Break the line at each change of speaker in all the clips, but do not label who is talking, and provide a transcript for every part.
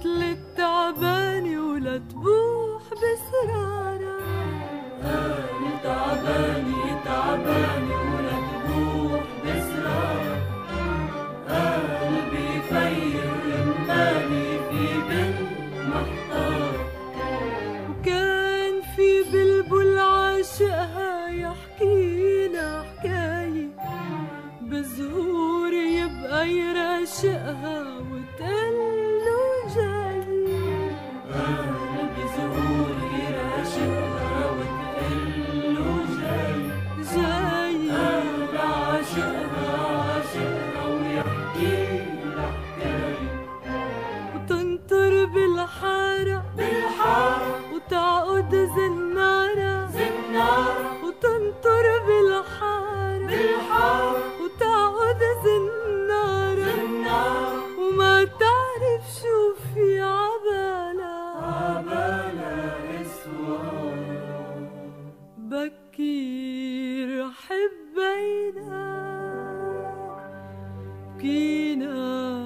مثل التعبانة ولا
تبوح بسرارة أنا تعبانة تعبانة
ولا
تبوح بسرارة قلبي فير رماني في بنت محتار وكان في بلبل عاشقها يحكينا حكاية.
بزهور يبقى يراشقها وتقول وتنطر بالحارة.
بالحارة.
وتعقد زنارة.
زنارة.
وتنطر بالحارة.
بالحارة.
وتعقد زنارة.
زنارة.
وما تعرف شو في عبالها
عبالة إسوارة.
بكير حبينا بكينا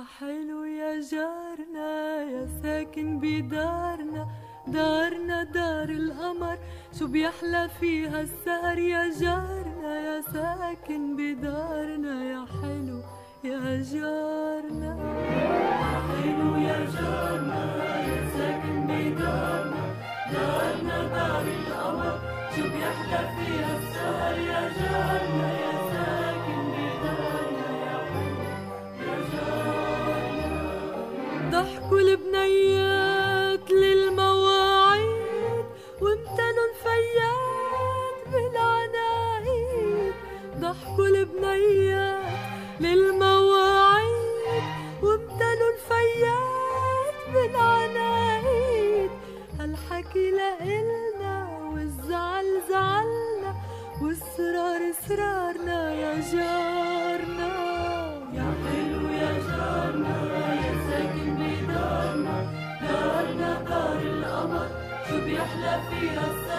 يا حلو يا جارنا يا ساكن بدارنا. دارنا دار القمر شو بيحلى فيها السهر يا جارنا. يا ساكن بدارنا يا حلو يا جارنا.
يا حلو يا جارنا يا ساكن بدارنا. دارنا دار القمر شو بيحلى فيها السهر والبنيات للمواعيد وامتنوا الفيات بالعنايد ضحكوا البنيات للمواعيد وامتنوا الفيات بالعنايد هالحكي لإلنا والزعل زعلنا والسرار سرارنا يا جاي
feel so